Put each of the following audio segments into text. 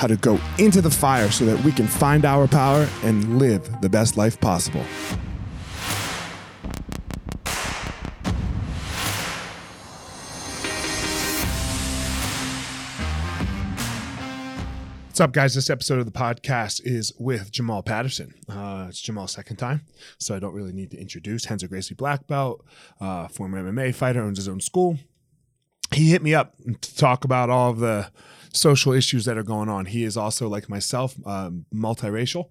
how to go into the fire so that we can find our power and live the best life possible. What's up, guys? This episode of the podcast is with Jamal Patterson. Uh, it's Jamal's second time, so I don't really need to introduce. Renzo Gracie black belt, uh, former MMA fighter, owns his own school. He hit me up to talk about all of the social issues that are going on. He is also, like myself, um, multiracial,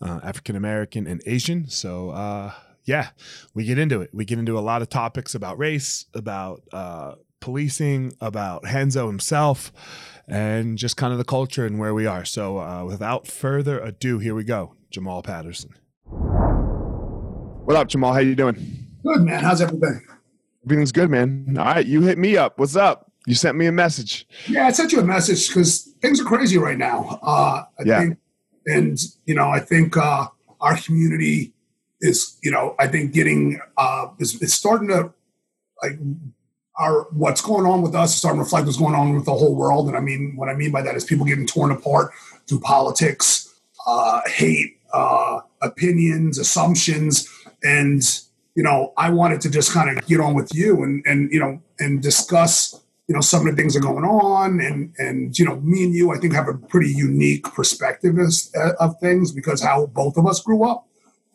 uh, African American, and Asian. So, uh, yeah, we get into it. We get into a lot of topics about race, about uh, policing, about Renzo himself, and just kind of the culture and where we are. So, uh, without further ado, here we go. Jamal Patterson. What up, Jamal? How you doing? Good, man. How's everything? Everything's good, man. All right, you hit me up. What's up? You sent me a message. Yeah, I sent you a message because things are crazy right now. Uh, I Yeah. think, and you know, I think uh, our community is, you know, I think getting uh, is, it's starting to like our what's going on with us is starting to reflect what's going on with the whole world. And I mean, what I mean by that is people getting torn apart through politics, uh, hate, uh, opinions, assumptions, and you know, I wanted to just kind of get on with you and and you know and discuss you know some of the things that are going on and and you know me and you I think have a pretty unique perspective as, of things because how both of us grew up.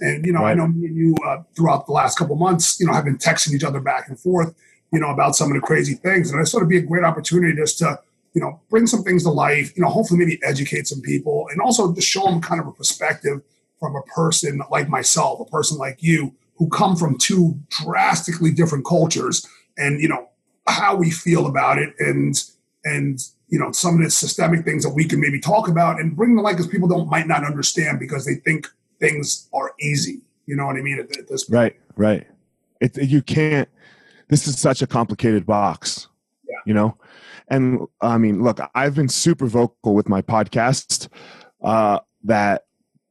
And you know, I know me and you uh, throughout the last couple months, you know, have been texting each other back and forth, you know, about some of the crazy things, and I thought it'd be a great opportunity just to, you know, bring some things to life, you know, hopefully maybe educate some people, and also to show them kind of a perspective from a person like myself, a person like you, who come from two drastically different cultures, and you know how we feel about it, and and you know some of the systemic things that we can maybe talk about and bring to light because people don't might not understand because they think things are easy. You know what I mean? At, at this point. Right, right. It, you can't. This is such a complicated box. Yeah. You know, and I mean, look, I've been super vocal with my podcast uh, that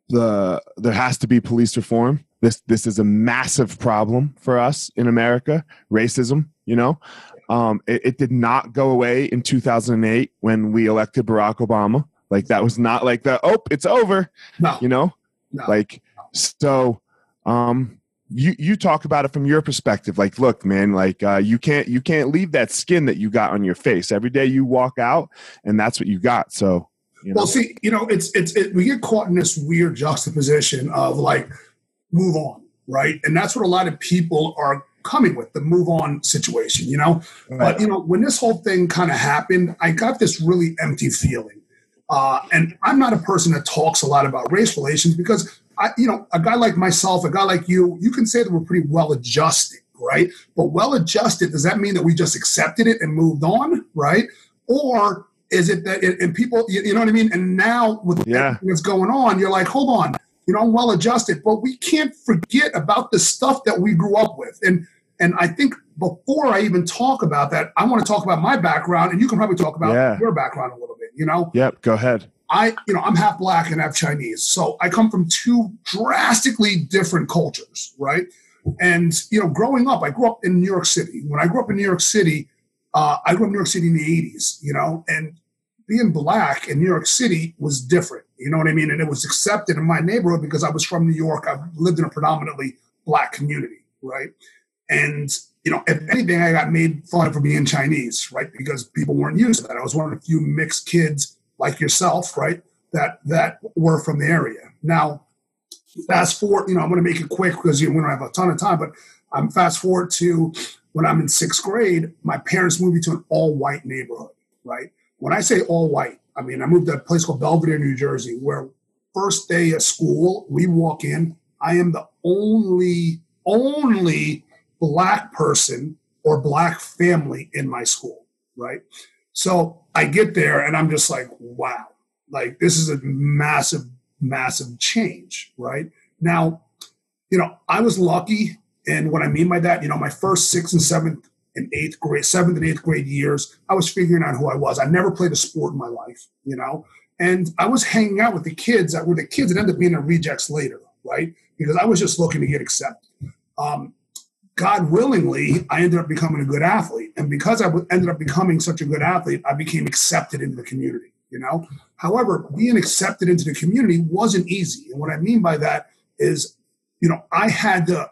the there has to be police reform. This this is a massive problem for us in America. Racism. You know, um, it, it did not go away in 2008 when we elected Barack Obama. Like that was not like the oh, it's over. No, You know, no. like so um you you talk about it from your perspective like look man like uh you can't you can't leave that skin that you got on your face every day you walk out and that's what you got so You know? Well, see, you know, it's it's it, we get caught in this weird juxtaposition of like move on, right? And that's what a lot of people are coming with the move on situation, you know. Right. But you know, when this whole thing kind of happened, I got this really empty feeling. Uh, and I'm not a person that talks a lot about race relations because I, you know, a guy like myself, a guy like you, you can say that we're pretty well adjusted, right? But well adjusted, does that mean that we just accepted it and moved on, right? Or is it that, it, and people, you, you know what I mean? And now with Yeah. everything that's going on, you're like, hold on, you know, I'm well adjusted, but we can't forget about the stuff that we grew up with. And and I think before I even talk about that, I want to talk about my background, and you can probably talk about Yeah. your background a little bit. You know, Yep. Go ahead. I, you know, I'm half black and half Chinese, so I come from two drastically different cultures, right? And you know, growing up, I grew up in New York City. When I grew up in New York City, uh, I grew up in New York City in the '80s, you know, and being black in New York City was different. You know what I mean? And it was accepted in my neighborhood because I was from New York. I lived in a predominantly black community, right? And you know, if anything, I got made fun of for being Chinese, right? Because people weren't used to that. I was one of the few mixed kids like yourself, right? That that were from the area. Now, fast forward, you know, I'm going to make it quick because you know, we don't have a ton of time, but I'm fast forward to when I'm in sixth grade. My parents moved me to an all-white neighborhood, right? When I say all-white, I mean I moved to a place called Belvidere, New Jersey, where first day of school, we walk in. I am the only only black person or black family in my school, right? So I get there and I'm just like, wow, like this is a massive, massive change, right? Now, you know, I was lucky. And what I mean by that, you know, my first sixth and seventh and eighth grade, seventh and eighth grade years, I was figuring out who I was. I never played a sport in my life, you know, and I was hanging out with the kids that were the kids that ended up being the rejects later, right? Because I was just looking to get accepted. Um, God willingly, I ended up becoming a good athlete. And because I ended up becoming such a good athlete, I became accepted into the community, you know? However, being accepted into the community wasn't easy. And what I mean by that is, you know, I had to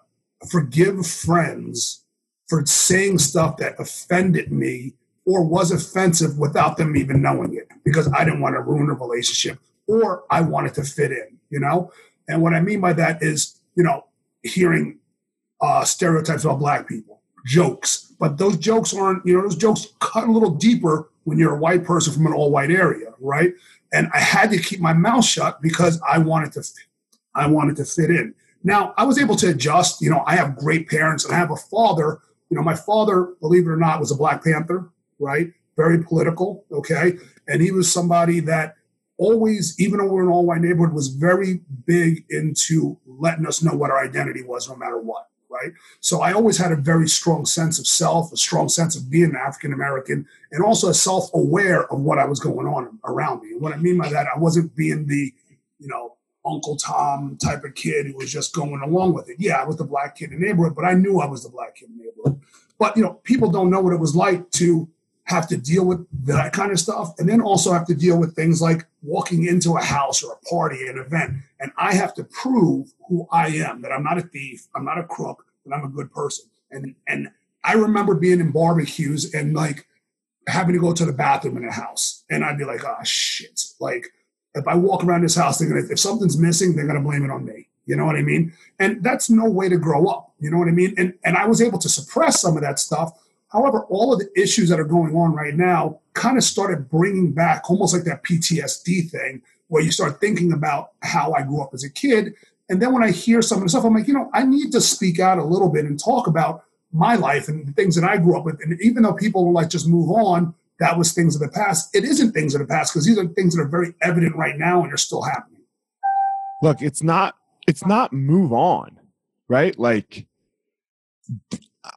forgive friends for saying stuff that offended me or was offensive without them even knowing it because I didn't want to ruin a relationship or I wanted to fit in, you know? And what I mean by that is, you know, hearing uh, stereotypes about black people, jokes, but those jokes aren't, you know, those jokes cut a little deeper when you're a white person from an all white area, right? And I had to keep my mouth shut because I wanted to, I wanted to fit in. Now I was able to adjust. You know, I have great parents and I have a father. You know, my father, believe it or not, was a Black Panther, right? Very political, okay, and he was somebody that always, even in an all white neighborhood, was very big into letting us know what our identity was, no matter what right? So I always had a very strong sense of self, a strong sense of being an African American, and also a self aware of what I was going on around me. And what I mean by that, I wasn't being the, you know, Uncle Tom type of kid who was just going along with it. Yeah, I was the black kid in the neighborhood, but I knew I was the black kid in the neighborhood. But, you know, people don't know what it was like to have to deal with that kind of stuff and then also have to deal with things like walking into a house or a party an event and i have to prove who i am that i'm not a thief i'm not a crook that i'm a good person and and i remember being in barbecues and like having to go to the bathroom in a house and i'd be like oh shit like if i walk around this house they're gonna if something's missing they're gonna blame it on me. You know what i mean? And that's no way to grow up. You know what i mean? And and i was able to suppress some of that stuff. However, all of the issues that are going on right now kind of started bringing back almost like that PTSD thing where you start thinking about how I grew up as a kid. And then when I hear some of the stuff, I'm like, you know, I need to speak out a little bit and talk about my life and the things that I grew up with. And even though people will like just move on, that was things of the past. It isn't things of the past because these are things that are very evident right now and they're still happening. Look, it's not it's not move on, right? Like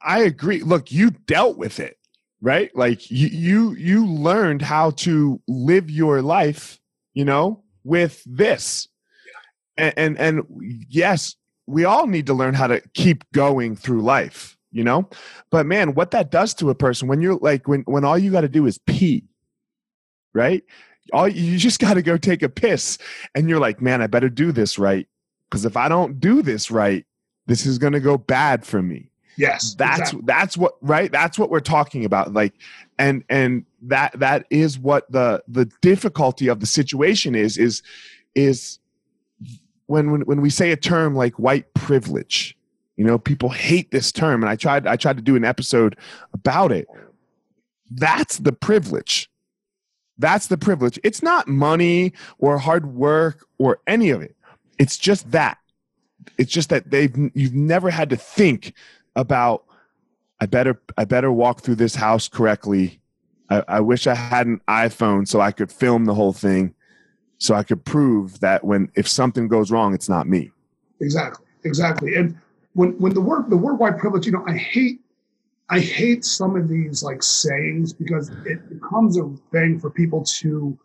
I agree. Look, you dealt with it, right? Like you you you learned how to live your life, you know, with this. And and, and yes, we all need to learn how to keep going through life, you know? But man, what that does to a person when you're like when when all you got to do is pee, right? All you just got to go take a piss and you're like, "Man, I better do this right because if I don't do this right, this is going to go bad for me." Yes. that's exactly. that's what right that's what we're talking about like and and that that is what the the difficulty of the situation is is is when when, when we say a term like white privilege you know people hate this term and i tried i tried to do an episode about it. That's the privilege. That's the privilege. It's not money or hard work or any of it. It's just that. It's just that they've you've never had to think about i better i better walk through this house correctly. I, I wish i had an iphone so i could film the whole thing so i could prove that when if something goes wrong it's not me. Exactly. Exactly. And when when the word the word white privilege you know i hate i hate some of these like sayings because it becomes a thing for people to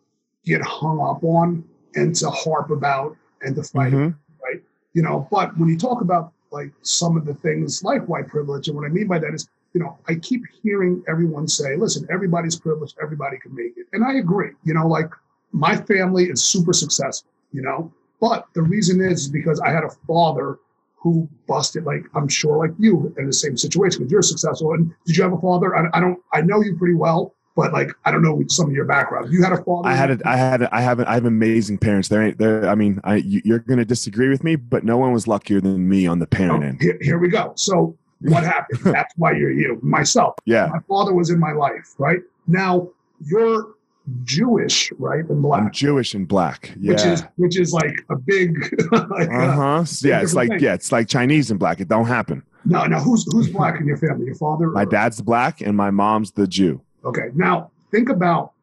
get hung up on and to harp about and to fight Mhm. right? You know but when you talk about like some of the things like white privilege and what i mean by that is you know i keep hearing everyone say listen everybody's privileged everybody can make it. And i agree you know like my family is super successful you know? But the reason is because i had a father who busted like i'm sure like you in the same situation because you're successful and did you have a father? I, I don't i know you pretty well but like i don't know some of your background. You had a father? I had a, I had a, I have a, I have amazing parents. There ain't there. I mean, I you, you're going to disagree with me, but no one was luckier than me on the parent Oh, end. here, here we go. So what happened? That's why you're you myself. Yeah, my father was in my life right? Now you're jewish right and black. I'm Jewish and black. Yeah. which is which is like a big like, Uh uh, huh. Yeah, it's like thing. yeah, it's like Chinese and black. It don't happen. no no who's who's black in your family your father My or- dad's black and my mom's the Jew. Okay. Now think about,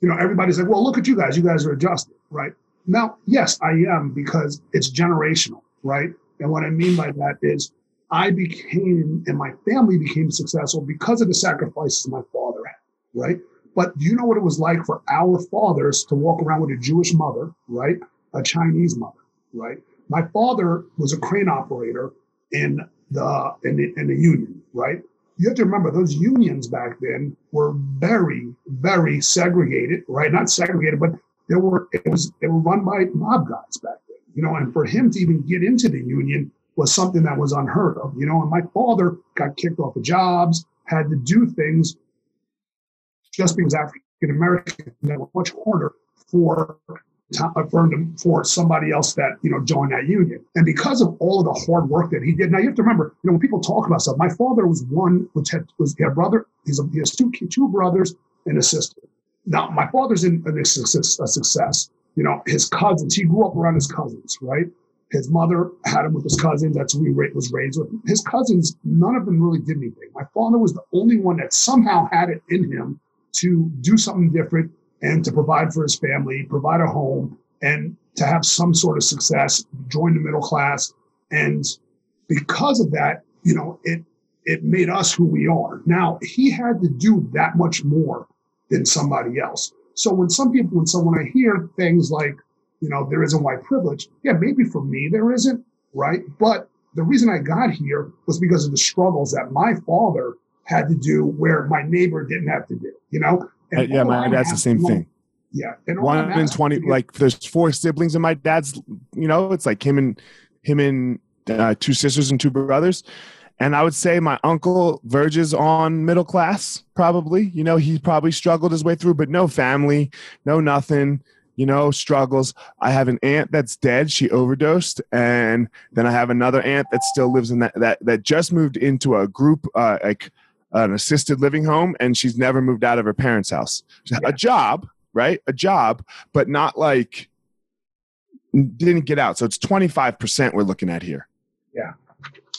you know, everybody's like, well, look at you guys. You guys are adjusted, right? Now, yes, I am because it's generational, right? And what I mean by that is I became and my family became successful because of the sacrifices my father had, right? But do you know what it was like for our fathers to walk around with a Jewish mother, right? A Chinese mother, right? My father was a crane operator in the in the, in the union, right? you have to remember those unions back then were very, very segregated, right? Not segregated, but there were it was they were run by mob guys back then, you know. And for him to even get into the union was something that was unheard of, you know. And my father got kicked off of jobs, had to do things just because African American that were much harder for uh, for for somebody else that you know joined that union. And because of all of the hard work that he did now you have to remember you know when people talk about stuff my father was one which had was had a brother he's a, he has two two brothers and a sister. Now my father's in, a success you know his cousins he grew up around his cousins right? His mother had him with his cousins that's who he was raised with. His cousins none of them really did anything. My father was the only one that somehow had it in him to do something different and to provide for his family, provide a home, and to have some sort of success, join the middle class. And because of that, you know, it it made us who we are. Now he had to do that much more than somebody else. So when some people, when someone I hear things like, you know, there isn't white privilege, yeah, maybe for me there isn't, right? But the reason I got here was because of the struggles that my father had to do where my neighbor didn't have to do, you know? Uh, yeah, my dad's the same thing. Yeah. And One in twenty. is- Like there's four siblings in my dad's. You know, it's like him and him and uh, two sisters and two brothers. And I would say my uncle verges on middle class, probably. You know, he probably struggled his way through, but no family, no nothing, you know, struggles. I have an aunt that's dead. She overdosed. And then I have another aunt that still lives in that, that, that just moved into a group, uh, like an assisted living home, and she's never moved out of her parents' house. Yeah. A job, right? A job, but not like didn't get out. So it's 25% we're looking at here. Yeah.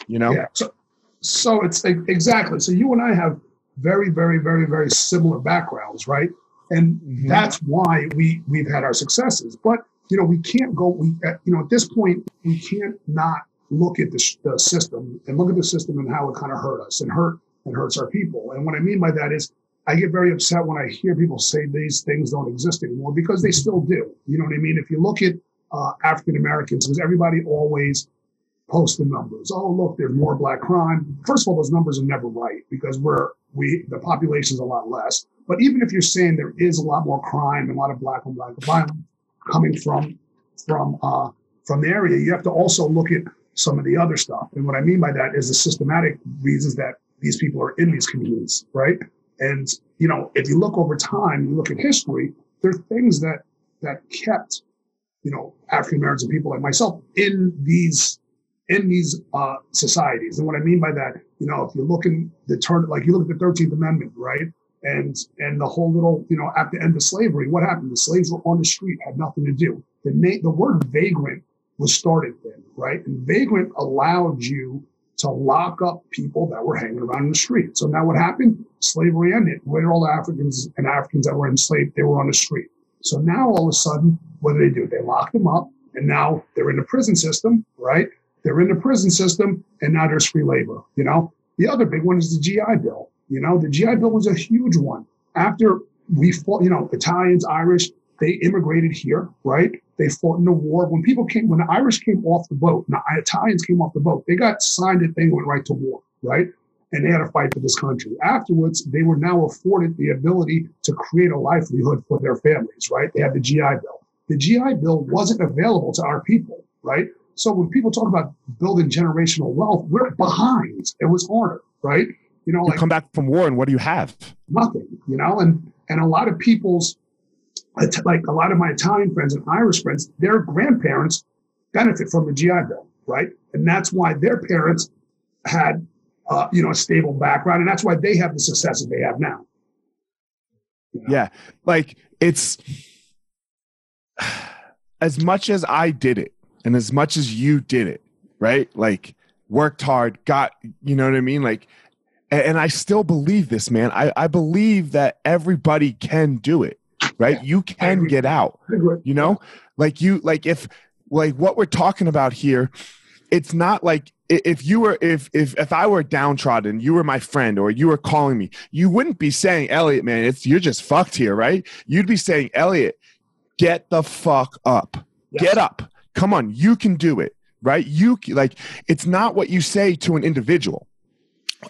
You know? Yeah. So, so it's exactly. So you and I have very, very, very, very similar backgrounds, right? And Mhm. that's why we we've had our successes. But you know, we can't go. We you know at this point we can't not look at the, the system and look at the system and how it kind of hurt us and hurt and hurts our people. And what I mean by that is. I get very upset when I hear people say these things don't exist anymore because they still do. You know what I mean? If you look at uh, African Americans, because everybody always post the numbers. Oh, look, there's more black crime. First of all, those numbers are never right because we're we the population's a lot less. But even if you're saying there is a lot more crime and a lot of black on black violence coming from from uh, from the area, you have to also look at some of the other stuff. And what I mean by that is the systematic reasons that these people are in these communities, right? And, you know, if you look over time, you look at history, there are things that, that kept, you know, African Americans and people like myself in these, in these uh, societies. And what I mean by that, you know, if you look in the turn, like you look at the 13th Amendment, right? And, and the whole little, you know, at the end of slavery, what happened? The slaves were on the street, had nothing to do. The, na- the word vagrant was started then, right? And vagrant allowed you to lock up people that were hanging around in the street. So now what happened? Slavery ended. Where all the Africans and Africans that were enslaved? They were on the street. So now all of a sudden, what do they do? They lock them up and now they're in the prison system, right? They're in the prison system and now there's free labor, you know? The other big one is the GI Bill. You know, the GI Bill was a huge one. After we fought, you know, Italians, Irish, they immigrated here, right? They fought in the war. When people came, when the Irish came off the boat, and the Italians came off the boat, they got signed a thing, went right to war, right? And they had to fight for this country. Afterwards, they were now afforded the ability to create a livelihood for their families, right? They had the GI Bill. The GI Bill wasn't available to our people, right? So when people talk about building generational wealth, we're behind. It was harder, right? You know, you like come back from war, and what do you have? Nothing, you know, and and a lot of people's like a lot of my Italian friends and Irish friends, their grandparents benefit from the GI Bill, right? And that's why their parents had, uh, you know, a stable background, and that's why they have the success that they have now. You know? Yeah, like it's as much as I did it, and as much as you did it, right? Like worked hard, got, you know what I mean? Like, and I still believe this, man. I, I believe that everybody can do it right? Yeah. You can get out. You know, like you like if like what we're talking about here, it's not like if you were if if if I were downtrodden, you were my friend or you were calling me, you wouldn't be saying, Elliot, man, it's you're just fucked here, right? You'd be saying, Elliot, get the fuck up. Yes. Get up. Come on, you can do it. Right? You like it's not what you say to an individual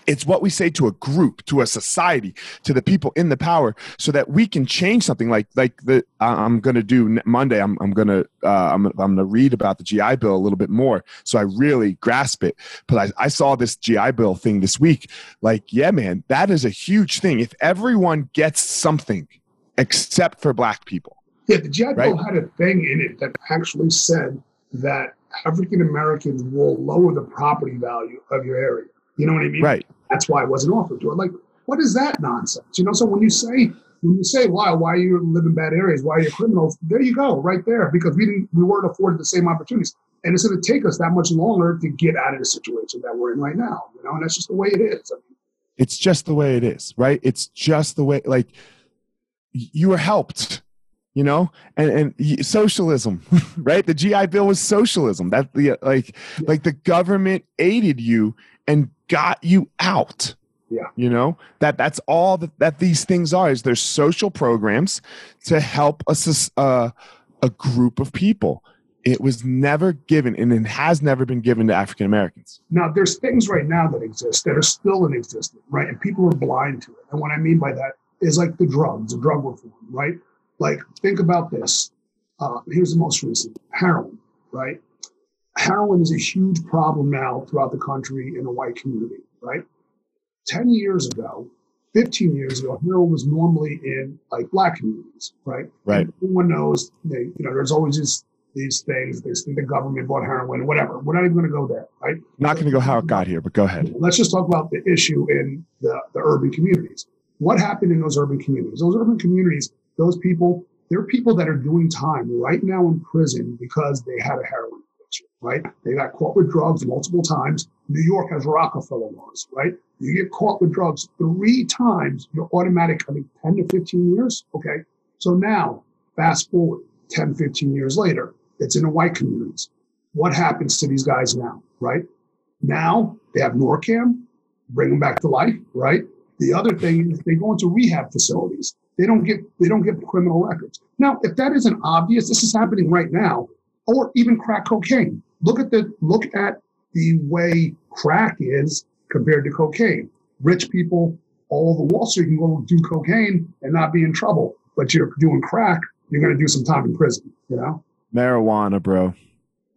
it's what we say to a group to a society to the people in the power so that we can change something like like the i'm going to do monday i'm, I'm going to uh, I'm, I'm going to read about the gi bill a little bit more so i really grasp it. But I, I saw this gi bill thing this week like yeah man that is a huge thing. If everyone gets something except for black people yeah the gi right? bill had a thing in it that actually said that african americans will lower the property value of your area you know what I mean? Right. That's why it wasn't offered to her. Like, what is that nonsense? You know, so when you say when you say why why you live in bad areas, why are you're criminals, there you go, right there, because we didn't we weren't afforded the same opportunities. And it's going to take us that much longer to get out of the situation that we're in right now. You know, and that's just the way it is. I mean, it's just the way it is, right? It's just the way. Like you were helped you know and and socialism right the gi bill was socialism that the like like the government aided you and got you out. Yeah. You know, that that's all that, that these things are is there's social programs to help us uh, a group of people. It was never given and it has never been given to African Americans. Now there's things right now that exist that are still in existence, right? And people are blind to it. And what I mean by that is like the drugs, the drug reform, right? Like think about this. Uh, here's the most recent heroin, right? Heroin is a huge problem now throughout the country in the white community, right? 10 years ago, 15 years ago, heroin was normally in like black communities, right? Right. And everyone knows they, you know, there's always these these things. They think the government bought heroin, whatever. We're not even going to go there, right? Not going to go how it got here, but go ahead. Let's just talk about the issue in the, the urban communities. What happened in those urban communities? Those urban communities, those people, they're people that are doing time right now in prison because they had a heroin right? They got caught with drugs multiple times. New York has Rockefeller laws, right? You get caught with drugs three times, you're automatic, I think 10 to 15 years. Okay. So now, fast forward 10, 15 years later, it's in the white communities. What happens to these guys now, right? Now they have Narcan, bring them back to life, right? The other thing is they go into rehab facilities. They don't get they don't get criminal records. Now, if that isn't obvious, this is happening right now, or even crack cocaine. Look at the look at the way crack is compared to cocaine. Rich people all over Wall Street can go do cocaine and not be in trouble, but you're doing crack, you're going to do some time in prison. You know, marijuana, bro.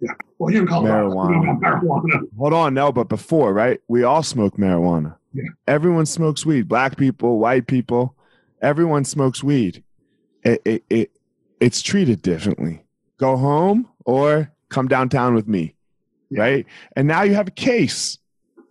Yeah. Well, you're in Colorado. Marijuana. marijuana. Hold on, no, but before, right? We all smoke marijuana. Yeah. Everyone smokes weed. Black people, white people, everyone smokes weed. It, it, it it's treated differently. Go home or come downtown with me, Yeah. right? And now you have a case,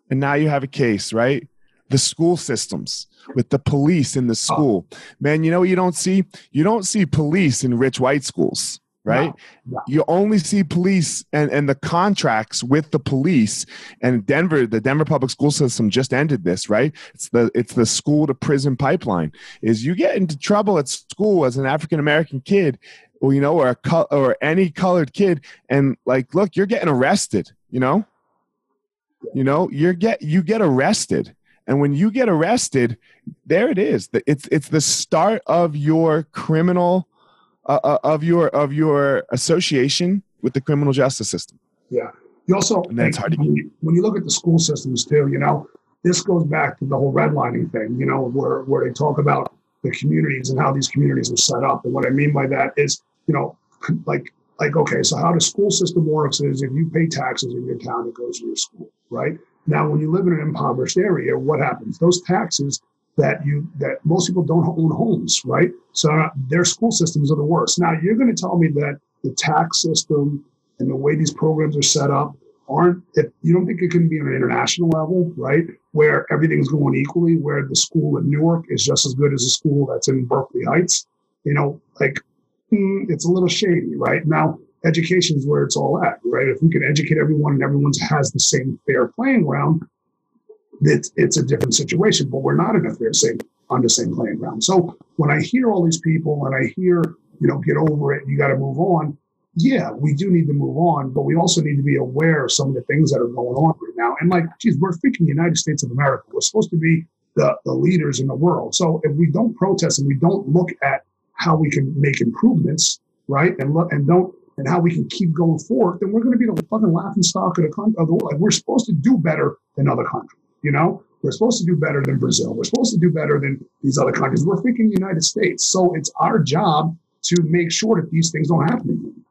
and now you have a case, right? The school systems with the police in the school, man. You know what you don't see? You don't see police in rich white schools, right? no. You only see police and, and the contracts with the police. And Denver, the Denver public school system just ended this, right? It's the it's the school to prison pipeline. Is you get into trouble at school as an African American kid, or you know, or a co- or any colored kid, and like, look, you're getting arrested. You know, you know, you're get you get arrested. And when you get arrested, there it is. It's it's the start of your criminal uh, uh, of your of your association with the criminal justice system. Yeah. You also And that's hard to- when you, when you look at the school systems too, you know, this goes back to the whole redlining thing, you know, where where they talk about the communities and how these communities are set up. And what I mean by that is, you know, like like okay, so how the school system works is if you pay taxes in your town, it goes to your school, right? Now, when you live in an impoverished area, what happens? Those taxes that you that most people don't own homes, right? So uh, their school systems are the worst. Now, you're going to tell me that the tax system and the way these programs are set up aren't if you don't think it can be on an international level right where everything's going equally where the school in newark is just as good as a school that's in berkeley heights you know like hmm, it's a little shady right now education is where it's all at right if we can educate everyone and everyone has the same fair playing ground it's it's a different situation but we're not in a fair same on the same playing ground so when i hear all these people and i hear you know get over it you got to move on yeah, we do need to move on, but we also need to be aware of some of the things that are going on right now. And like, geez, we're freaking United States of America. We're supposed to be the, the leaders in the world. So if we don't protest and we don't look at how we can make improvements, right, and look and don't and how we can keep going forward, then we're going to be the fucking laughing stock of the, con- of the world. Like we're supposed to do better than other countries. You know, we're supposed to do better than Brazil. We're supposed to do better than these other countries. We're freaking United States. So it's our job to make sure that these things don't happen again.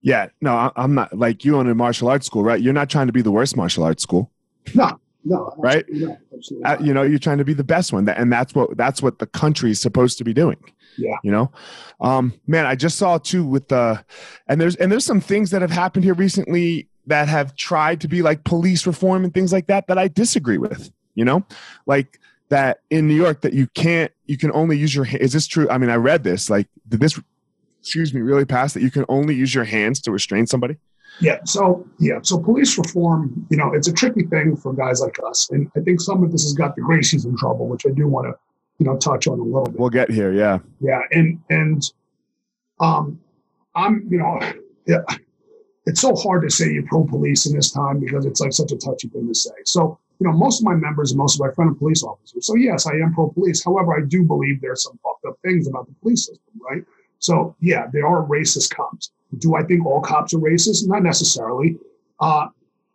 Yeah, no, I'm not like you in a martial arts school, right? You're not trying to be the worst martial arts school, No, no, Right? No, absolutely Uh, you know. You're trying to be the best one, and that's what that's what the country is supposed to be doing. Yeah. you know, um, man, I just saw too with the, and there's and there's some things that have happened here recently that have tried to be like police reform and things like that that I disagree with. You know, like that in New York that you can't you can only use your is this true? I mean, I read this like did this excuse me really pass that you can only use your hands to restrain somebody? Yeah. So yeah. So police reform, you know, it's a tricky thing for guys like us, and I think some of this has got the Gracies in trouble, which I do want to, you know, touch on a little bit. We'll get here, yeah. Yeah, and and um, I'm you know, yeah, it's so hard to say you're pro police in this time because it's like such a touchy thing to say. So you know, most of my members and most of my friends are police officers. So yes, I am pro police. However, I do believe there's some fucked up things about the police system, right? So yeah, there are racist cops. Do I think all cops are racist? Not necessarily. Uh,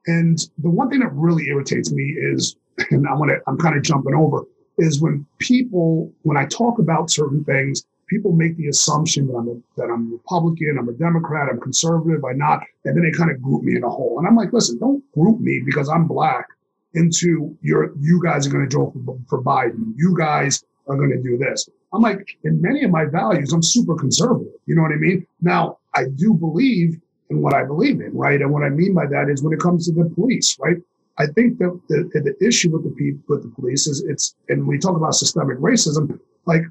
and the one thing that really irritates me is, and I'm gonna, I'm kind of jumping over, is when people, when I talk about certain things, people make the assumption that I'm a, that I'm Republican, I'm a Democrat, I'm conservative, I'm not, and then they kind of group me in a hole. And I'm like, listen, don't group me because I'm black into your, you guys are going to vote for, for Biden. You guys are going to do this. I'm like, in many of my values, I'm super conservative. You know what I mean? Now, I do believe in what I believe in, right? And what I mean by that is when it comes to the police, right? I think that the, the issue with the people, with the police is it's, and we talk about systemic racism, like,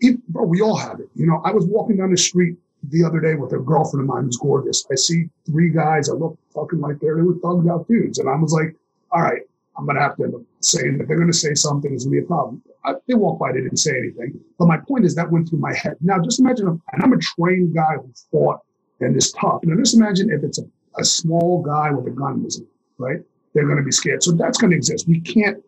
it, bro, we all have it. You know, I was walking down the street the other day with a girlfriend of mine who's gorgeous. I see three guys that look fucking like they're, they were thugged out dudes. And I was like, all right, I'm going to have to end up saying that they're going to say something, it's going to be a problem. I, they walked by, they didn't say anything. But my point is that went through my head. Now, just imagine, and I'm a trained guy who fought and is tough. Now, just imagine if it's a, a small guy with a gun right? They're going to be scared. So that's going to exist. We can't,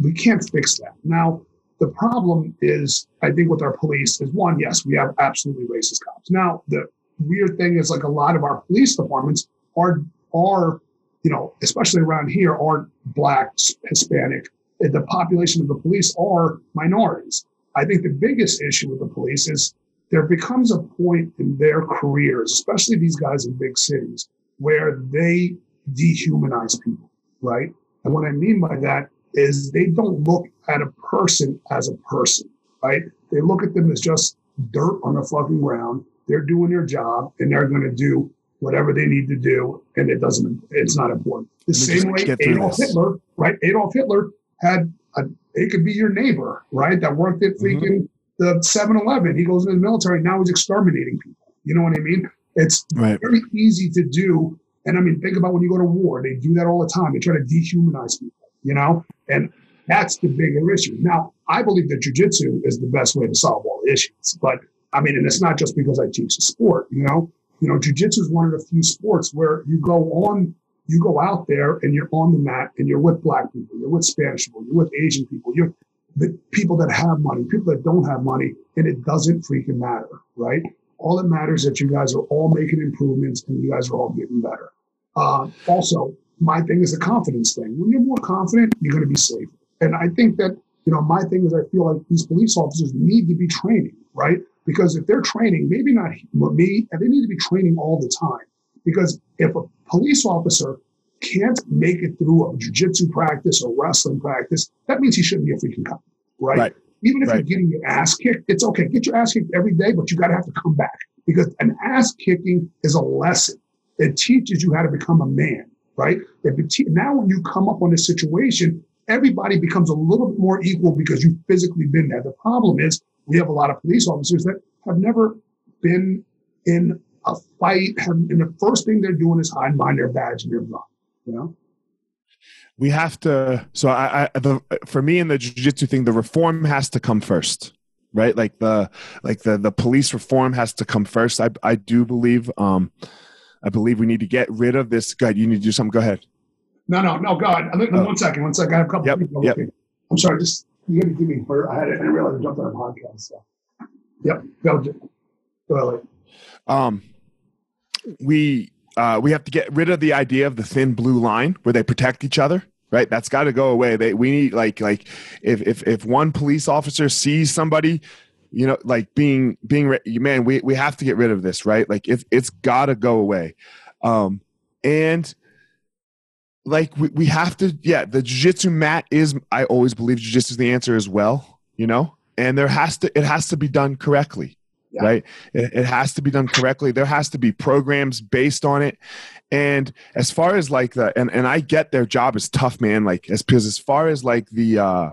we can't fix that. Now, the problem is, I think, with our police is one, yes, we have absolutely racist cops. Now, the weird thing is, like a lot of our police departments are are, you know, especially around here, aren't black, Hispanic. The population of the police are minorities. I think the biggest issue with the police is there becomes a point in their careers, especially these guys in big cities, where they dehumanize people, right? And what I mean by that is they don't look at a person as a person, right? They look at them as just dirt on the fucking ground. They're doing their job and they're going to do whatever they need to do, and it doesn't. It's not important. The same way Adolf this. Hitler, right? Adolf Hitler had a. It could be your neighbor, right? That worked at freaking mm-hmm. the 7-Eleven. He goes in the military. Now he's exterminating people. You know what I mean? It's right. very easy to do. And I mean, think about when you go to war, they do that all the time. They try to dehumanize people, you know? And that's the bigger issue. Now, I believe that jujitsu is the best way to solve all the issues. But I mean, and it's not just because I teach the sport, you know? You know, jujitsu is one of the few sports where you go on, you go out there and you're on the mat and you're with black people, you're with Spanish people, you're with Asian people, you're the people that have money, people that don't have money, and it doesn't freaking matter, right? All that matters is that you guys are all making improvements and you guys are all getting better. Uh, also, my thing is the confidence thing. When you're more confident, you're going to be safer. And I think that, you know, my thing is I feel like these police officers need to be training, right? Because if they're training, maybe not me, and they need to be training all the time. Because if a police officer can't make it through a jiu-jitsu practice or wrestling practice, that means he shouldn't be a freaking cop, right? right. Even if right. you're getting your ass kicked, it's okay. Get your ass kicked every day, but you got to have to come back because an ass kicking is a lesson. It teaches you how to become a man, right? Te- now, when you come up on a situation, everybody becomes a little bit more equal because you've physically been there. The problem is we have a lot of police officers that have never been in a fight, have, and the first thing they're doing is hiding behind their badge and their gun. You know? We have to so i, I the, for me in the jiu-jitsu thing the reform has to come first right? Like the like the the police reform has to come first. I i do believe um i believe we need to get rid of this god you need to do something. Go ahead. No no no god oh. one second one second. I have a couple yep, people. yep. i'm sorry just you gotta give me for i didn't realize i jumped on a podcast so. Yep go go um we uh, we have to get rid of the idea of the thin blue line where they protect each other right? That's got to go away. They we need like like if if if one police officer sees somebody you know like being being man we we have to get rid of this right? Like it's it's got to go away. Um and like we, we have to yeah the jiu-jitsu mat is i always believe jiu-jitsu is the answer as well you know and there has to it has to be done correctly yeah. right it, it has to be done correctly there has to be programs based on it and as far as like the and, and I get their job is tough, man. Like as because as far as like the uh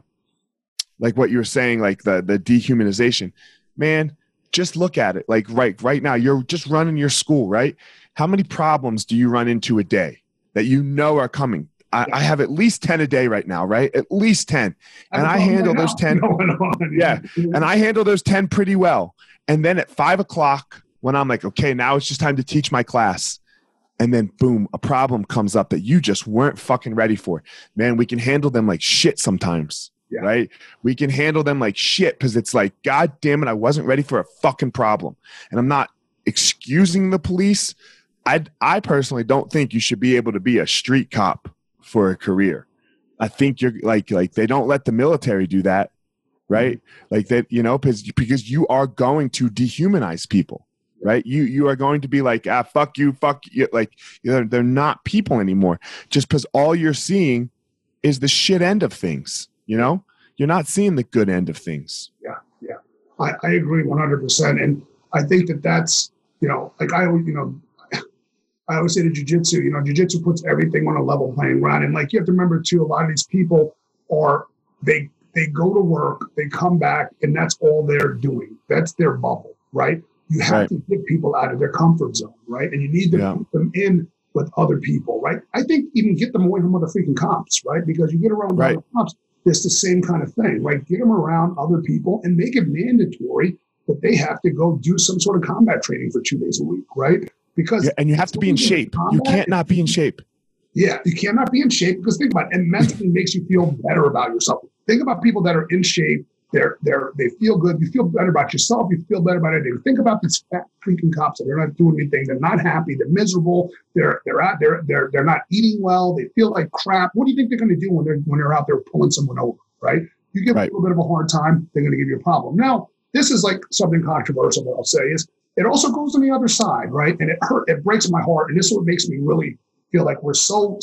like what you were saying, like the the dehumanization, man, just look at it. Like right right now, you're just running your school, right? How many problems do you run into a day that you know are coming? I, I have at least 10 a day right now, right? At least 10. And I handle those 10. Yeah. And I handle those 10 pretty well. And then at five o'clock, when I'm like, okay, now it's just time to teach my class and then boom, a problem comes up that you just weren't fucking ready for. Man, we can handle them like shit sometimes. Yeah. Right? We can handle them like shit because it's like, God damn it, I wasn't ready for a fucking problem. And I'm not excusing the police. I, I personally don't think you should be able to be a street cop for a career. I think you're like like they don't let the military do that, right? Mm-hmm. Like that, you know, because because you are going to dehumanize people right? You you are going to be like, ah, fuck you, fuck you. Like they're, they're not people anymore. Just because all you're seeing is the shit end of things. You know, you're not seeing the good end of things. Yeah, yeah, I, I agree 100. percent And I think that that's you know, like I you know. I always say to jujitsu, you know, jujitsu puts everything on a level playing ground. And like you have to remember too, a lot of these people are they they go to work, they come back, and that's all they're doing. That's their bubble, right? You have right. to get people out of their comfort zone, right? And you need to yeah. put them in with other people, right? I think even get them away from other freaking cops, right? Because you get around right. other cops, it's the same kind of thing, right? Get them around other people and make it mandatory that they have to go do some sort of combat training for two days a week, right? Because yeah, and you have to be in shape. you can't not be in shape. Yeah, you cannot be in shape because think about it, and mentally makes you feel better about yourself. Think about people that are in shape they're they're they feel good. You feel better about yourself. You feel better about anything. Think about these fat freaking cops that they're not doing anything. They're not happy. They're miserable. They're they're out. They're they're they're not eating well. They feel like crap. What do you think they're going to do when they're when they're out there pulling someone over? Right? You give right. a little bit of a hard time, they're going to give you a problem. Now, this is like something controversial I'll say is it also goes on the other side, right? And it hurt, it breaks my heart. And this is what makes me really feel like we're so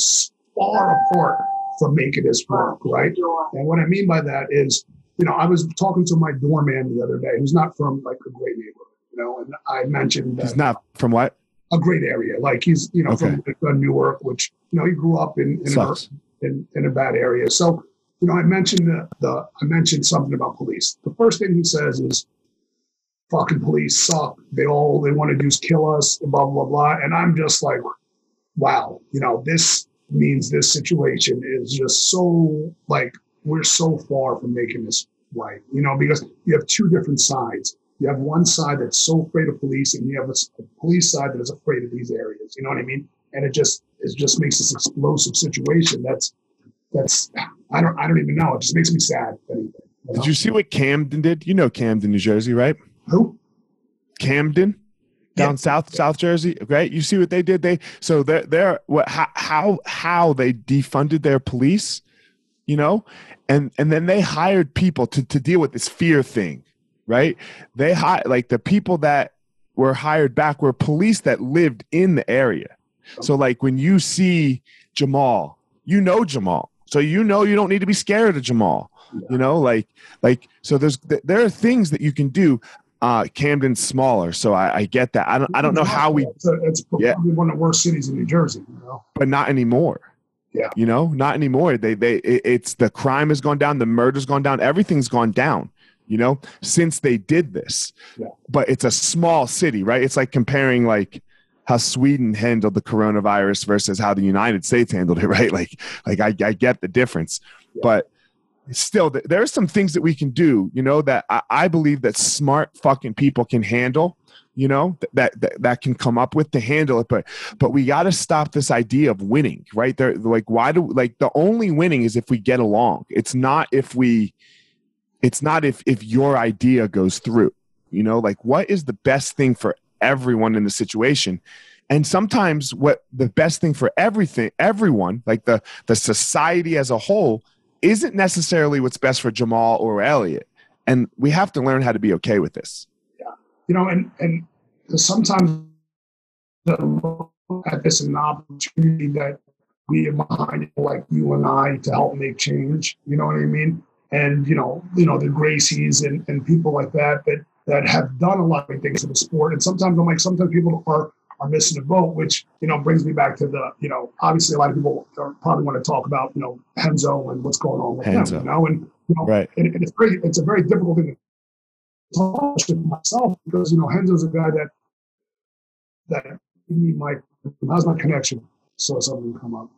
far apart from making this work, right? And what I mean by that is, you know, I was talking to my doorman the other day, who's not from like a great neighborhood, you know, and I mentioned that He's not from what? a great area. Like he's, you know, Okay. from Newark, which, you know, he grew up in, in, a, in, in a bad area. So, you know, I mentioned the, the, I mentioned something about police. The first thing he says is, fucking police suck. They all they want to do is kill us, and blah, blah, blah. And I'm just like, wow, you know, this means this situation is just so like we're so far from making this right, you know, because you have two different sides. You have one side that's so afraid of police, and you have a police side that is afraid of these areas. You know what I mean? And it just it just makes this explosive situation. That's that's I don't I don't even know. It just makes me sad. if anything, you know? Did you see what Camden did? You know Camden, New Jersey, right? Who? Camden down Yeah. south south jersey right? You see what they did? They so they're they're what how how, how they defunded their police you know? And and then they hired people to to deal with this fear thing right? They hi like the people that were hired back were police that lived in the area. So like when you see jamal you know jamal. So you know you don't need to be scared of jamal you know? Like like so there's there are things that you can do uh camden's smaller so i, I get that i don't i don't know how we It's, a, it's probably Yeah. one of the worst cities in New Jersey. You know. but not anymore Yeah. you know not anymore they they it, it's the crime has gone down the murder's gone down everything's gone down you know since they did this Yeah. but it's a small city right it's like comparing like how sweden handled the coronavirus versus how the united states handled it right like like i, I get the difference Yeah. but still there are some things that we can do you know that I, I believe that smart fucking people can handle you know that, that that can come up with to handle it but but we got to stop this idea of winning right? There like why do like the only winning is if we get along. It's not if we it's not if if your idea goes through you know? Like what is the best thing for everyone in the situation? And sometimes what the best thing for everything everyone like the the society as a whole isn't necessarily what's best for Jamal or Elliot and we have to learn how to be okay with this Yeah. you know, and and sometimes at this an opportunity that we behind like you and I to help make change. You know what I mean? And you know, you know the Gracies and, and people like that that that have done a lot of things in the sport. And sometimes I'm like, sometimes people are are missing the boat, which you know brings me back to the you know obviously a lot of people are, probably want to talk about you know Renzo and what's going on with Renzo. him. You know, and you know, right and, and it's very it's a very difficult thing to talk to myself because you know Renzo's a guy that that me my how's my connection? So something come up.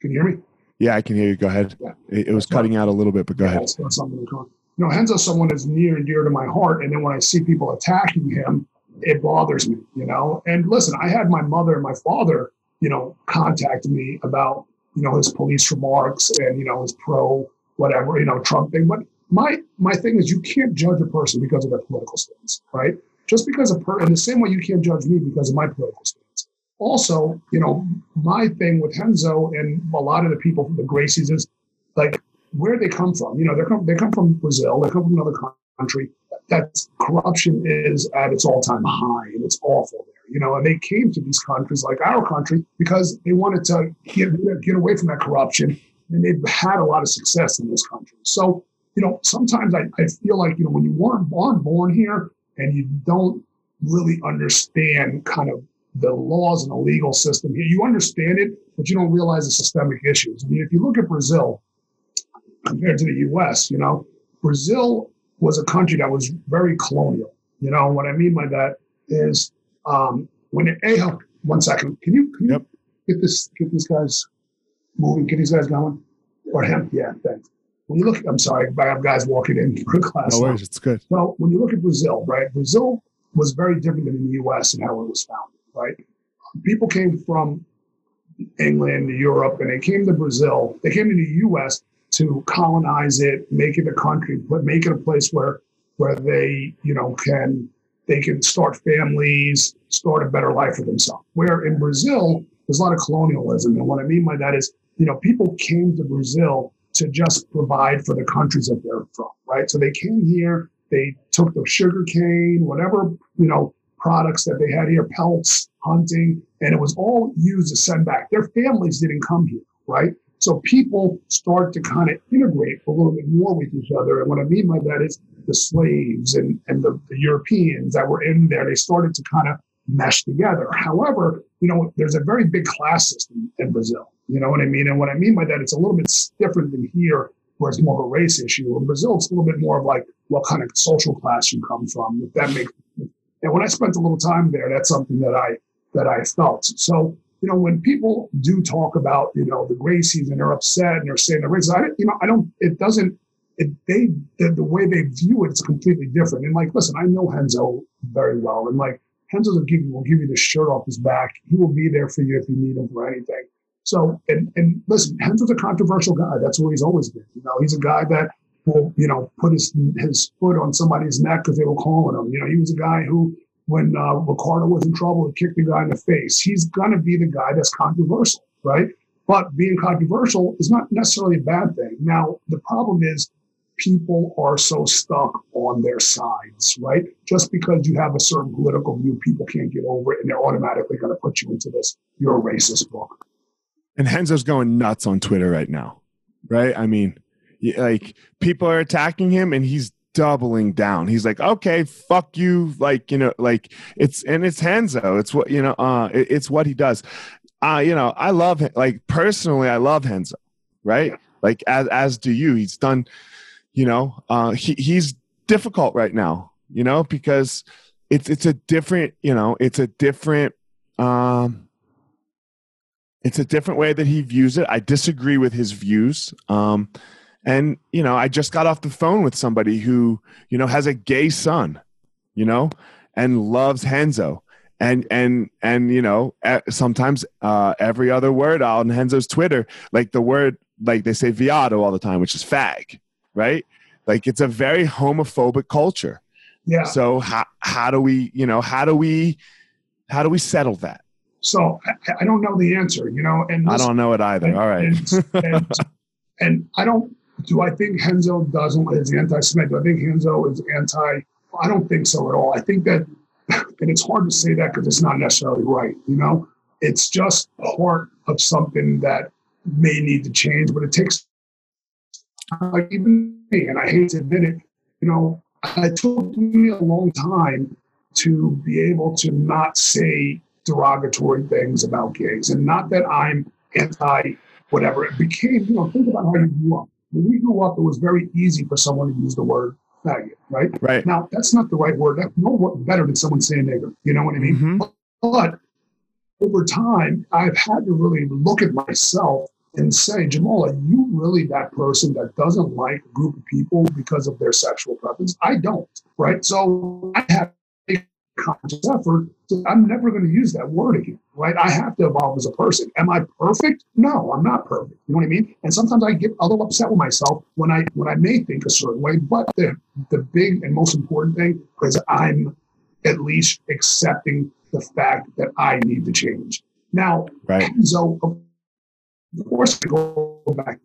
Can you hear me? yeah I can hear you go ahead Yeah. it, it was cutting out a little bit but go Yeah, ahead something come up. You know, Renzo's someone that's near and dear to my heart, and then when I see people attacking him, it bothers me. You know, and listen, I had my mother and my father, you know, contact me about you know his police remarks and you know his pro whatever you know Trump thing, but my my thing is you can't judge a person because of their political stance, right? Just because a per in the same way you can't judge me because of my political stance. Also, you know, my thing with Renzo and a lot of the people from the Gracies is like where they come from. You know, they come they come from Brazil, they come from another country. That corruption is at its all time high and it's awful there. You know, and they came to these countries like our country because they wanted to get get away from that corruption, and they've had a lot of success in this country. So you know, sometimes I, I feel like, you know, when you weren't born, born here and you don't really understand kind of the laws and the legal system here, you understand it, but you don't realize the systemic issues. I mean, if you look at Brazil compared to the US, you know, Brazil was a country that was very colonial. You know, what I mean by that is um, when it, hey, hold- one second, can you, can you Yep. get this, get these guys moving, get these guys going? Or him? Yeah, thanks. When you look, I'm sorry, I have guys walking in for class. no now. it's good Well, when you look at Brazil, right? Brazil was very different than the U.S. and how it was founded, right? People came from England, Europe, and they came to Brazil. They came to the U.S. to colonize it, make it a country, but make it a place where where they, you know, can they can start families, start a better life for themselves. Where in Brazil, there's a lot of colonialism, and what I mean by that is, you know, people came to Brazil to just provide for the countries that they're from, right? So they came here, they took the sugar cane, whatever, you know, products that they had here, pelts, hunting, and it was all used to send back. Their families didn't come here, right? So people start to kind of integrate a little bit more with each other. And what I mean by that is the slaves and, and the, the Europeans that were in there, they started to kind of mesh together. However, you know, there's a very big class system in Brazil. You know what I mean? And what I mean by that, it's a little bit different than here, where it's more of a race issue. In Brazil, it's a little bit more of like what kind of social class you come from, if that makes. And when I spent a little time there, that's something that I that I felt. So, you know, when people do talk about, you know, the Gracies and they're upset and they're saying the races, I, you know, I don't, it doesn't, it, they, the, the way they view it, it's completely different. And like, listen, I know Renzo very well. And like, Renzo will give, you, will give you the shirt off his back. He will be there for you if you need him for anything. So, and, and listen, Renzo's a controversial guy. That's where he's always been. You know, he's a guy that will, you know, put his, his foot on somebody's neck because they were calling him. You know, he was a guy who, when uh, Ricardo was in trouble, he kicked the guy in the face. He's going to be the guy that's controversial, right? But being controversial is not necessarily a bad thing. Now, the problem is people are so stuck on their sides, right? Just because you have a certain political view, people can't get over it and they're automatically going to put you into this, you're a racist book. And Renzo's going nuts on Twitter right now, right? I mean, like people are attacking him and he's doubling down. He's like, okay, fuck you. Like, you know, like it's, and it's Renzo. It's what, you know, uh, it, it's what he does. Uh, you know, I love. Like personally, I love Renzo, right? Like as, as do you, he's done, you know, uh, he, he's difficult right now, you know, because it's, it's a different, you know, it's a different, um, it's a different way that he views it. I disagree with his views. Um, and, you know, I just got off the phone with somebody who, you know, has a gay son, you know, and loves Renzo. And, and, and, you know, sometimes uh, every other word on Renzo's Twitter, like the word, like they say viado all the time, which is fag, right? Like it's a very homophobic culture. Yeah. So how, how do we, you know, how do we, how do we settle that? So I, I don't know the answer, you know, and I don't know it either. And, all right. and, and, and I don't, do I think Renzo doesn't is anti-Semitic? Do I think Renzo is anti? I don't think so at all. I think that, and it's hard to say that because it's not necessarily right. You know, it's just part of something that may need to change, but it takes like even me, and I hate to admit it. You know, it took me a long time to be able to not say derogatory things about gays, and not that I'm anti whatever. It became, you know, think about how you grew up when we grew up, it was very easy for someone to use the word faggot, right? Right. Now, that's not the right word. That's no better than someone saying nigger. You know what I mean? Mm-hmm. But over time, I've had to really look at myself and say, Jamal, are you really that person that doesn't like a group of people because of their sexual preference? I don't, right? So I have conscious effort, I'm never going to use that word again, right? I have to evolve as a person. Am I perfect? No, I'm not perfect. You know what I mean? And sometimes I get a little upset with myself when I when I may think a certain way. But the the big and most important thing is I'm at least accepting the fact that I need to change. Now, right. so of course, I go back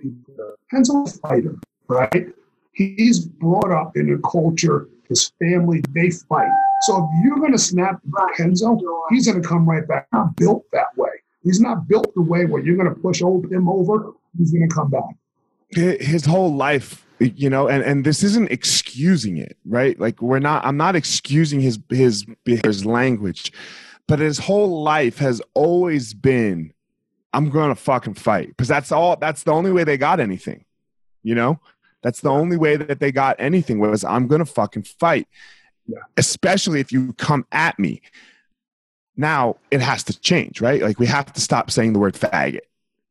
people. Renzo's a fighter, right? He's brought up in a culture, his family, they fight so if you're going to snap Renzo, he's going to come right back. He's Not built that way. He's not built the way where you're going to push him over. He's going to come back. His whole life, you know, and, and this isn't excusing it, right? Like we're not. I'm not excusing his his his language, but his whole life has always been, I'm going to fucking fight because that's all. That's the only way they got anything, you know. That's the only way that they got anything was I'm going to fucking fight especially if you come at me. Now it has to change, right? Like we have to stop saying the word faggot,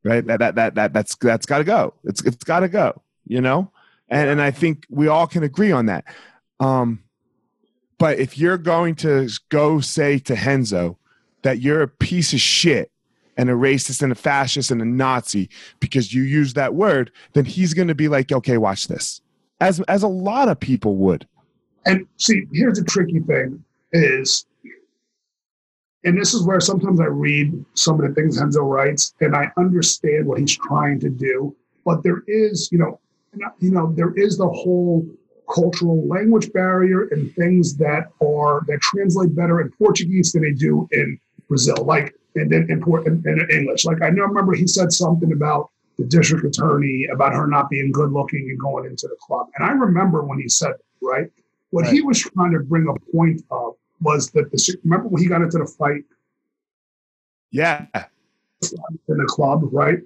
right? That that that, that that's that's got to go. It's it's got to go, you know. And and I think we all can agree on that. Um, but if you're going to go say to Renzo that you're a piece of shit and a racist and a fascist and a Nazi because you use that word, then he's going to be like, okay, watch this, as as a lot of people would. And see, here's the tricky thing is, and this is where sometimes I read some of the things Renzo writes, and I understand what he's trying to do. But there is, you know, you know, there is the whole cultural language barrier and things that are that translate better in Portuguese than they do in Brazil, like and then in, in, in English. Like I know, remember he said something about the district attorney about her not being good looking and going into the club, and I remember when he said right. What right. he was trying to bring a point of was that the remember when he got into the fight. Yeah. In the club, right?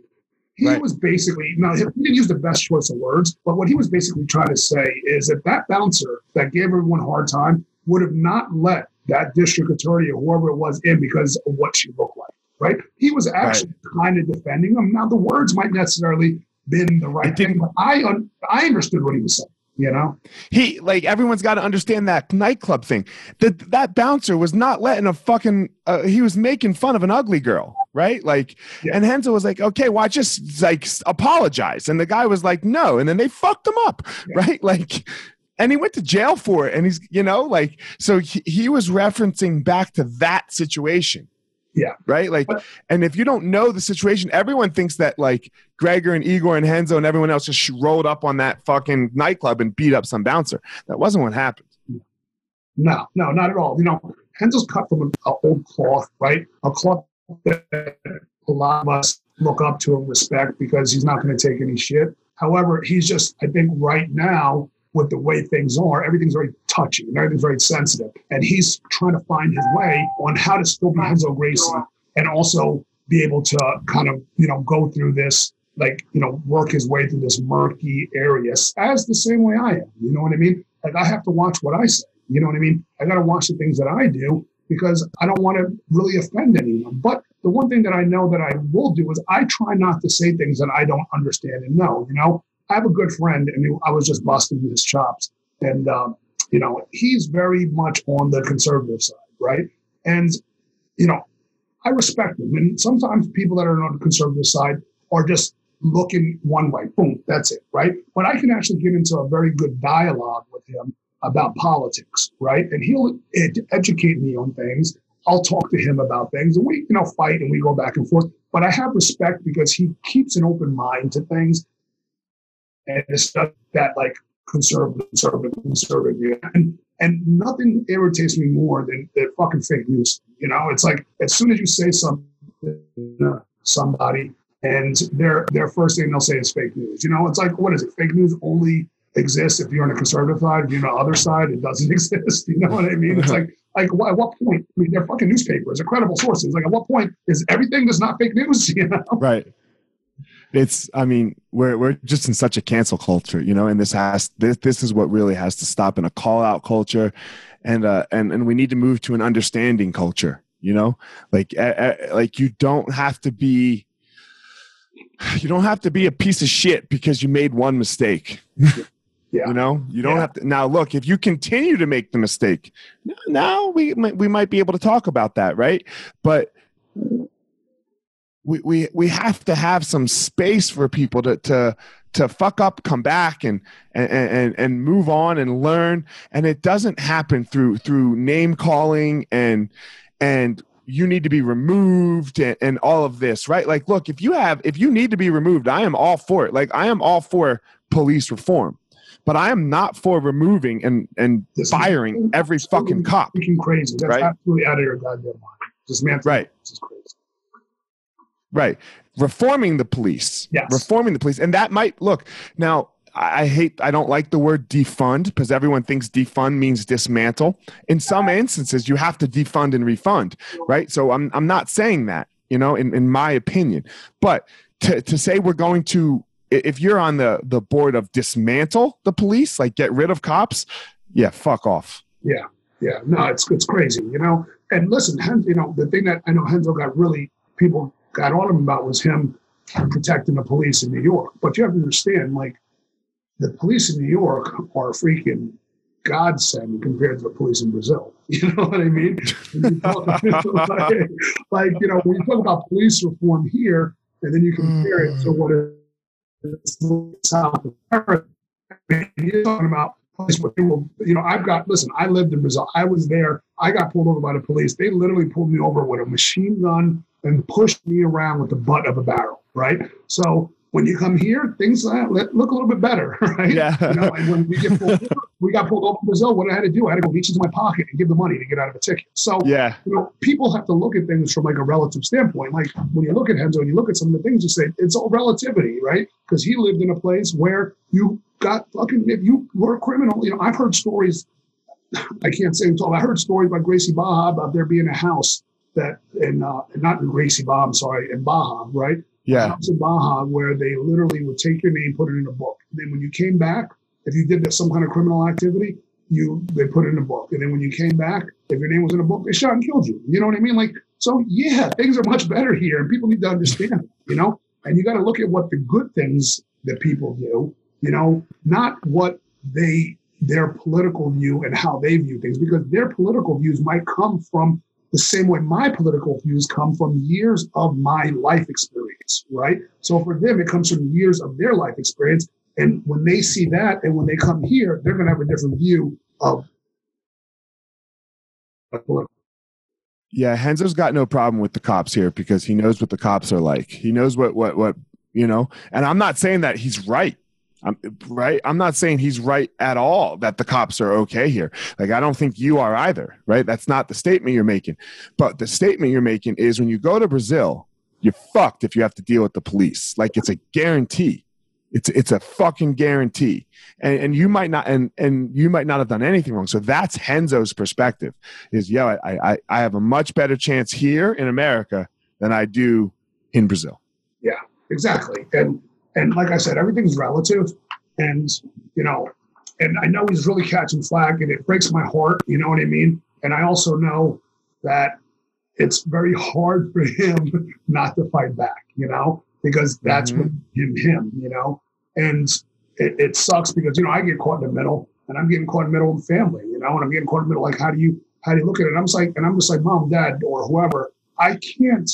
he right. was basically now he didn't use the best choice of words, but what he was basically trying to say is that that bouncer that gave everyone a hard time would have not let that district attorney or whoever it was in because of what she looked like. Right? He was actually right. kind of defending them. Now the words might necessarily been the right thing, but I un- I understood what he was saying you know? He like everyone's got to understand that nightclub thing. That that bouncer was not letting a fucking uh, he was making fun of an ugly girl right? Like yeah. and Renzo was like okay well just like apologize. And the guy was like no. And then they fucked him up yeah. right? Like and he went to jail for it and he's you know like so he, he was referencing back to that situation yeah. Right. Like, but, and if you don't know the situation, everyone thinks that like Gregor and Igor and Renzo and everyone else just rolled up on that fucking nightclub and beat up some bouncer. That wasn't what happened. No, no, not at all. You know, Renzo's cut from an old cloth, right? A cloth that a lot of us look up to and respect because he's not going to take any shit. However, he's just, I think, right now with the way things are, everything's very touchy and everything's very sensitive. And he's trying to find his way on how to still be Renzo Gracie and also be able to kind of, you know, go through this, like, you know, work his way through this murky area as the same way I am. You know what I mean? Like, I have to watch what I say. You know what I mean? I got to watch the things that I do because I don't want to really offend anyone. But the one thing that I know that I will do is I try not to say things that I don't understand and know. You know, I have a good friend, and I was just busting his chops, and um, you know he's very much on the conservative side, right? And you know, I respect him, and sometimes people that are on the conservative side are just looking one way. Boom, that's it, right? But I can actually get into a very good dialogue with him about politics, right? And he'll ed- educate me on things. I'll talk to him about things, and we, you know, fight and we go back and forth. But I have respect because he keeps an open mind to things and it's not that like conservative, conservative, conservative. Yeah. And and nothing irritates me more than, than fucking fake news. You know, it's like as soon as you say something to somebody and their their first thing they'll say is fake news. You know, it's like what is it? Fake news only exists if you're on the conservative side. If you're on the other side, it doesn't exist. You know what I mean? It's like like at what point? I mean, they're fucking newspapers, they're credible sources. Like at what point is everything that's not fake news? You know? Right it's i mean we're we're just in such a cancel culture you know and this has this this is what really has to stop in a call out culture. And uh and and we need to move to an understanding culture you know? Like uh, like you don't have to be you don't have to be a piece of shit because you made one mistake. Yeah. you know? You don't yeah. have to now look if you continue to make the mistake now we we might be able to talk about that right? But we, we we have to have some space for people to to to fuck up, come back, and and and and move on and learn. And it doesn't happen through through name calling and and you need to be removed and, and all of this, right? Like, look, if you have if you need to be removed, I am all for it. Like, I am all for police reform but I am not for removing and and this firing every fucking cop. Crazy. That's right? absolutely out of your goddamn mind. This man, right? This is crazy. Right. Reforming the police. Yes. Reforming the police. And that might look now. I hate, I don't like the word defund because everyone thinks defund means dismantle. In some instances, you have to defund and refund, right? So I'm, I'm not saying that, you know, in, in my opinion. But to, to say we're going to, if you're on the, the board of dismantle the police, like get rid of cops, yeah, fuck off. Yeah. Yeah. No, it's, it's crazy, you know? And listen, you know, the thing that I know Renzo got really, people got on him about was him protecting the police in New York. But you have to understand, like, the police in New York are freaking godsend compared to the police in Brazil. You know what I mean? like, like, you know, when you talk about police reform here, and then you compare it to mm. what is South America, you're talking about people, you know, I've got, listen, I lived in Brazil. I was there. I got pulled over by the police. They literally pulled me over with a machine gun and pushed me around with the butt of a barrel, right? So when you come here, things look a little bit better, right? Yeah. You know, and when we get pulled over, we got pulled over in Brazil, what I had to do, I had to go reach into my pocket and give the money to get out of a ticket. So, yeah, you know, people have to look at things from like a relative standpoint. Like when you look at Renzo and you look at some of the things, you say it's all relativity, right? Because he lived in a place where you got fucking if you were a criminal. You know, I've heard stories. I can't say all. I heard stories about Gracie Barra about there being a house that in uh, not in Gracie Barra, I'm sorry, in Barra, right? Yeah. In Barra where they literally would take your name, put it in a book. And then when you came back, if you did some kind of criminal activity, you they put it in a book. And then when you came back, if your name was in a book, they shot and killed you. You know what I mean? Like, so yeah, things are much better here, and people need to understand, you know. And you got to look at what the good things that people do, you know, not what they their political view and how they view things, because their political views might come from the same way my political views come from years of my life experience, right? So for them, it comes from years of their life experience. And when they see that and when they come here, they're going to have a different view of yeah, Renzo's got no problem with the cops here because he knows what the cops are like. He knows what what what you know. And I'm not saying that he's right. I'm right. I'm not saying he's right at all that the cops are okay here. Like I don't think you are either, right? That's not the statement you're making. But the statement you're making is when you go to Brazil, you're fucked if you have to deal with the police. Like it's a guarantee. It's it's a fucking guarantee. And and you might not and and you might not have done anything wrong. So that's Renzo's perspective. Is yeah, I I I have a much better chance here in America than I do in Brazil. Yeah, exactly. And and like I said, everything's relative. And, you know, and I know he's really catching flack and it breaks my heart. You know what I mean? And I also know that it's very hard for him not to fight back, you know, because that's mm-hmm. what him, him, you know, and it, it sucks because, you know, I get caught in the middle and I'm getting caught in the middle of family, you know, and I'm getting caught in the middle. Like, how do you, how do you look at it? And I'm just like, and I'm just like, mom, dad, or whoever, I can't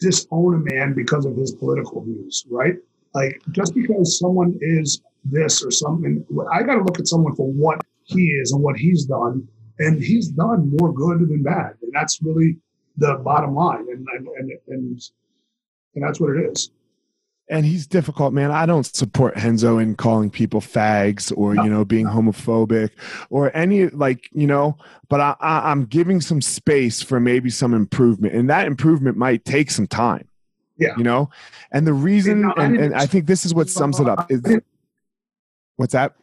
disown a man because of his political views, right? Like just because someone is this or something, I got to look at someone for what he is and what he's done, and he's done more good than bad, and that's really the bottom line, and and and and, that's what it is and he's difficult, man. I don't support Renzo in calling people fags or you know being homophobic or any like you know. But I, I, I'm giving some space for maybe some improvement, and that improvement might take some time. Yeah, you know. And the reason, no, and, and I think this is what sums it up is what's that?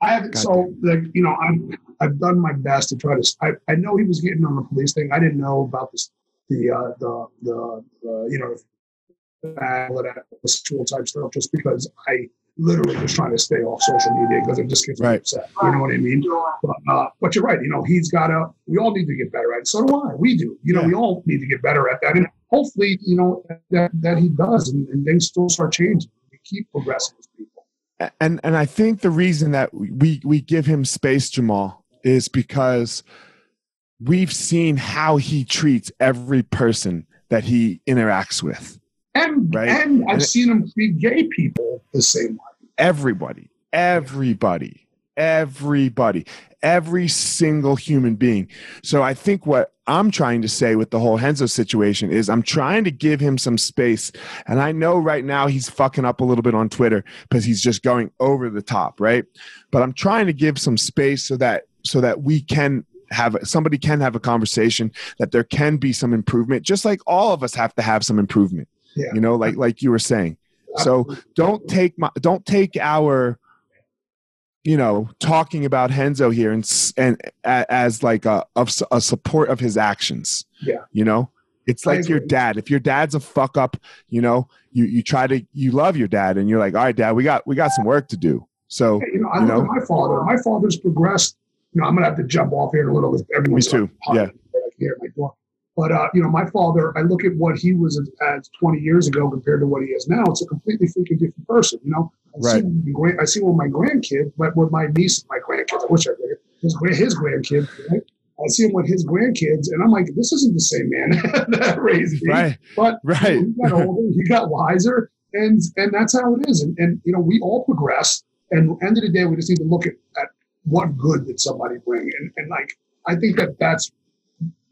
I haven't. so like you know I'm I've done my best to try to. I, I know he was getting on the police thing. I didn't know about this the uh, the the uh, you know all of that sexual type stuff just because I literally was trying to stay off social media because it just gets me right. upset. You know what I mean? But, uh, but you're right. You know, he's got to, we all need to get better at it. So do I. We do. You know, yeah. we all need to get better at that. And hopefully, you know, that, that he does and, and things still start changing. We keep progressing as people. And, and I think the reason that we, we give him space, Jamal, is because we've seen how he treats every person that he interacts with and right? and I've and seen him treat gay people the same way. Everybody, everybody, everybody, every single human being. So I think what I'm trying to say with the whole Renzo situation is I'm trying to give him some space. And I know right now he's fucking up a little bit on Twitter because he's just going over the top, right? But I'm trying to give some space so that so that we can have somebody can have a conversation that there can be some improvement just like all of us have to have some improvement yeah. You know, like like you were saying. So don't take my don't take our you know talking about Renzo here and and as like a of a support of his actions. Yeah. You know, it's like your dad. If your dad's a fuck up, you know, you you try to you love your dad and you're like, all right, dad, we got we got some work to do. So you know, I you know, my father. My father's progressed. You know, I'm gonna have to jump off here in a little bit. Everyone's me too. Yeah. But uh, you know, my father, I look at what he was as 20 years ago compared to what he is now. It's a completely freaking different person. You know, I right. see, I see with my grandkids, but with my niece, my grandkids, I wish I could. His, his grandkids, right? I see him with his grandkids, and I'm like, this isn't the same man that raised me. Right. But right. You know, he got older, he got wiser, and and that's how it is. And, and you know, we all progress. And end of the day, we just need to look at, at what good did somebody bring, and and like I think that that's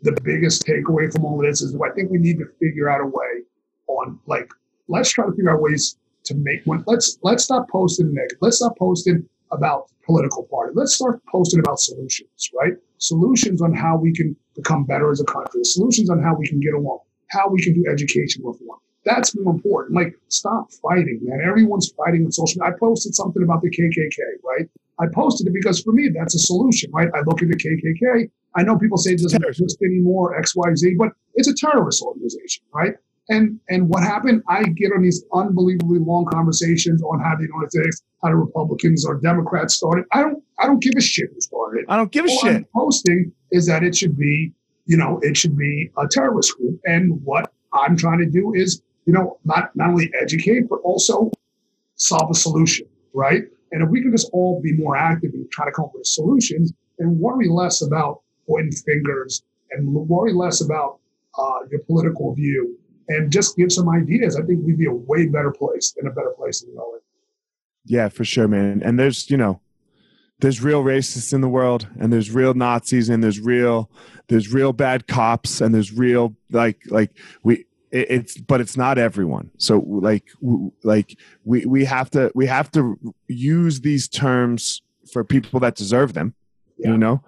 the biggest takeaway from all of this is I think we need to figure out a way on like let's try to figure out ways to make one. Let's let's stop posting negative. Let's stop posting about political party. Let's start posting about solutions, right? Solutions on how we can become better as a country. Solutions on how we can get along. How we can do education reform. That's more important. Like, stop fighting, man. Everyone's fighting on social media. I posted something about the KKK, right? I posted it because for me, that's a solution, right? I look at the KKK. I know people say it doesn't exist anymore, X, Y, Z, but it's a terrorist organization, right? And and what happened? I get on these unbelievably long conversations on how they don't exist, how the Republicans or Democrats started. I don't I don't give a shit who started. I don't give a All shit. I'm posting is that it should be, you know, it should be a terrorist group. And what I'm trying to do is, you know, not not only educate but also solve a solution, right? And if we can just all be more active and try to come up with solutions and worry less about pointing fingers and worry less about uh, your political view and just give some ideas, I think we'd be a way better place and a better place than going. Yeah, for sure, man. And there's, you know, there's real racists in the world and there's real Nazis and there's real there's real bad cops and there's real like like we it's but it's not everyone. So like w- like we we have to we have to use these terms for people that deserve them, Yeah. you know?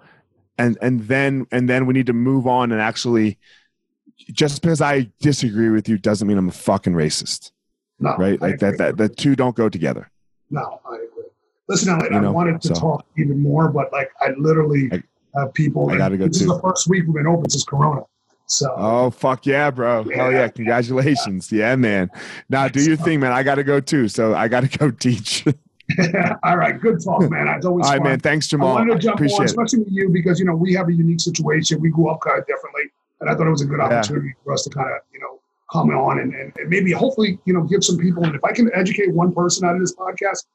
And and then and then we need to move on and actually just because I disagree with you doesn't mean I'm a fucking racist, No, right? I Like that agree. that the two don't go together. No, I agree. Listen, You I know, wanted to so- talk even more, but like I literally I- have people. I gotta go This is the first week we've been open since Corona. So Oh fuck yeah, bro! Hell Yeah. yeah! Congratulations, yeah, man. Now do your thing, man. I got to go too, so I got to go teach. all right, good talk, man. It's always All right, fun. man. Thanks, Jamal. I wanted to jump on, Appreciate it. especially with you, because you know we have a unique situation. We grew up kind of differently, and I thought it was a good Yeah. opportunity for us to kind of you know come on and, and, and maybe hopefully you know give some people. And if I can educate one person out of this podcast,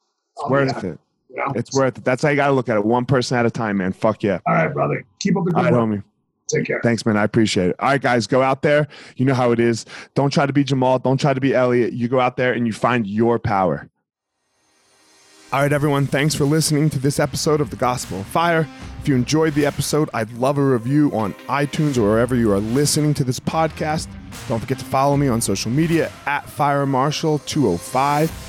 I'll Worth happy, it. You know? It's worth it. That's how you got to look at it. One person at a time, man. Fuck yeah. All right, brother. Keep up the good right, work. homie. Take care. Thanks, man. I appreciate it. All right, guys, go out there. You know how it is. Don't try to be Jamal. Don't try to be Elliot. You go out there and you find your power. All right, everyone. Thanks for listening to this episode of The Gospel of Fire. If you enjoyed the episode, I'd love a review on iTunes or wherever you are listening to this podcast. Don't forget to follow me on social media at FireMarshal205.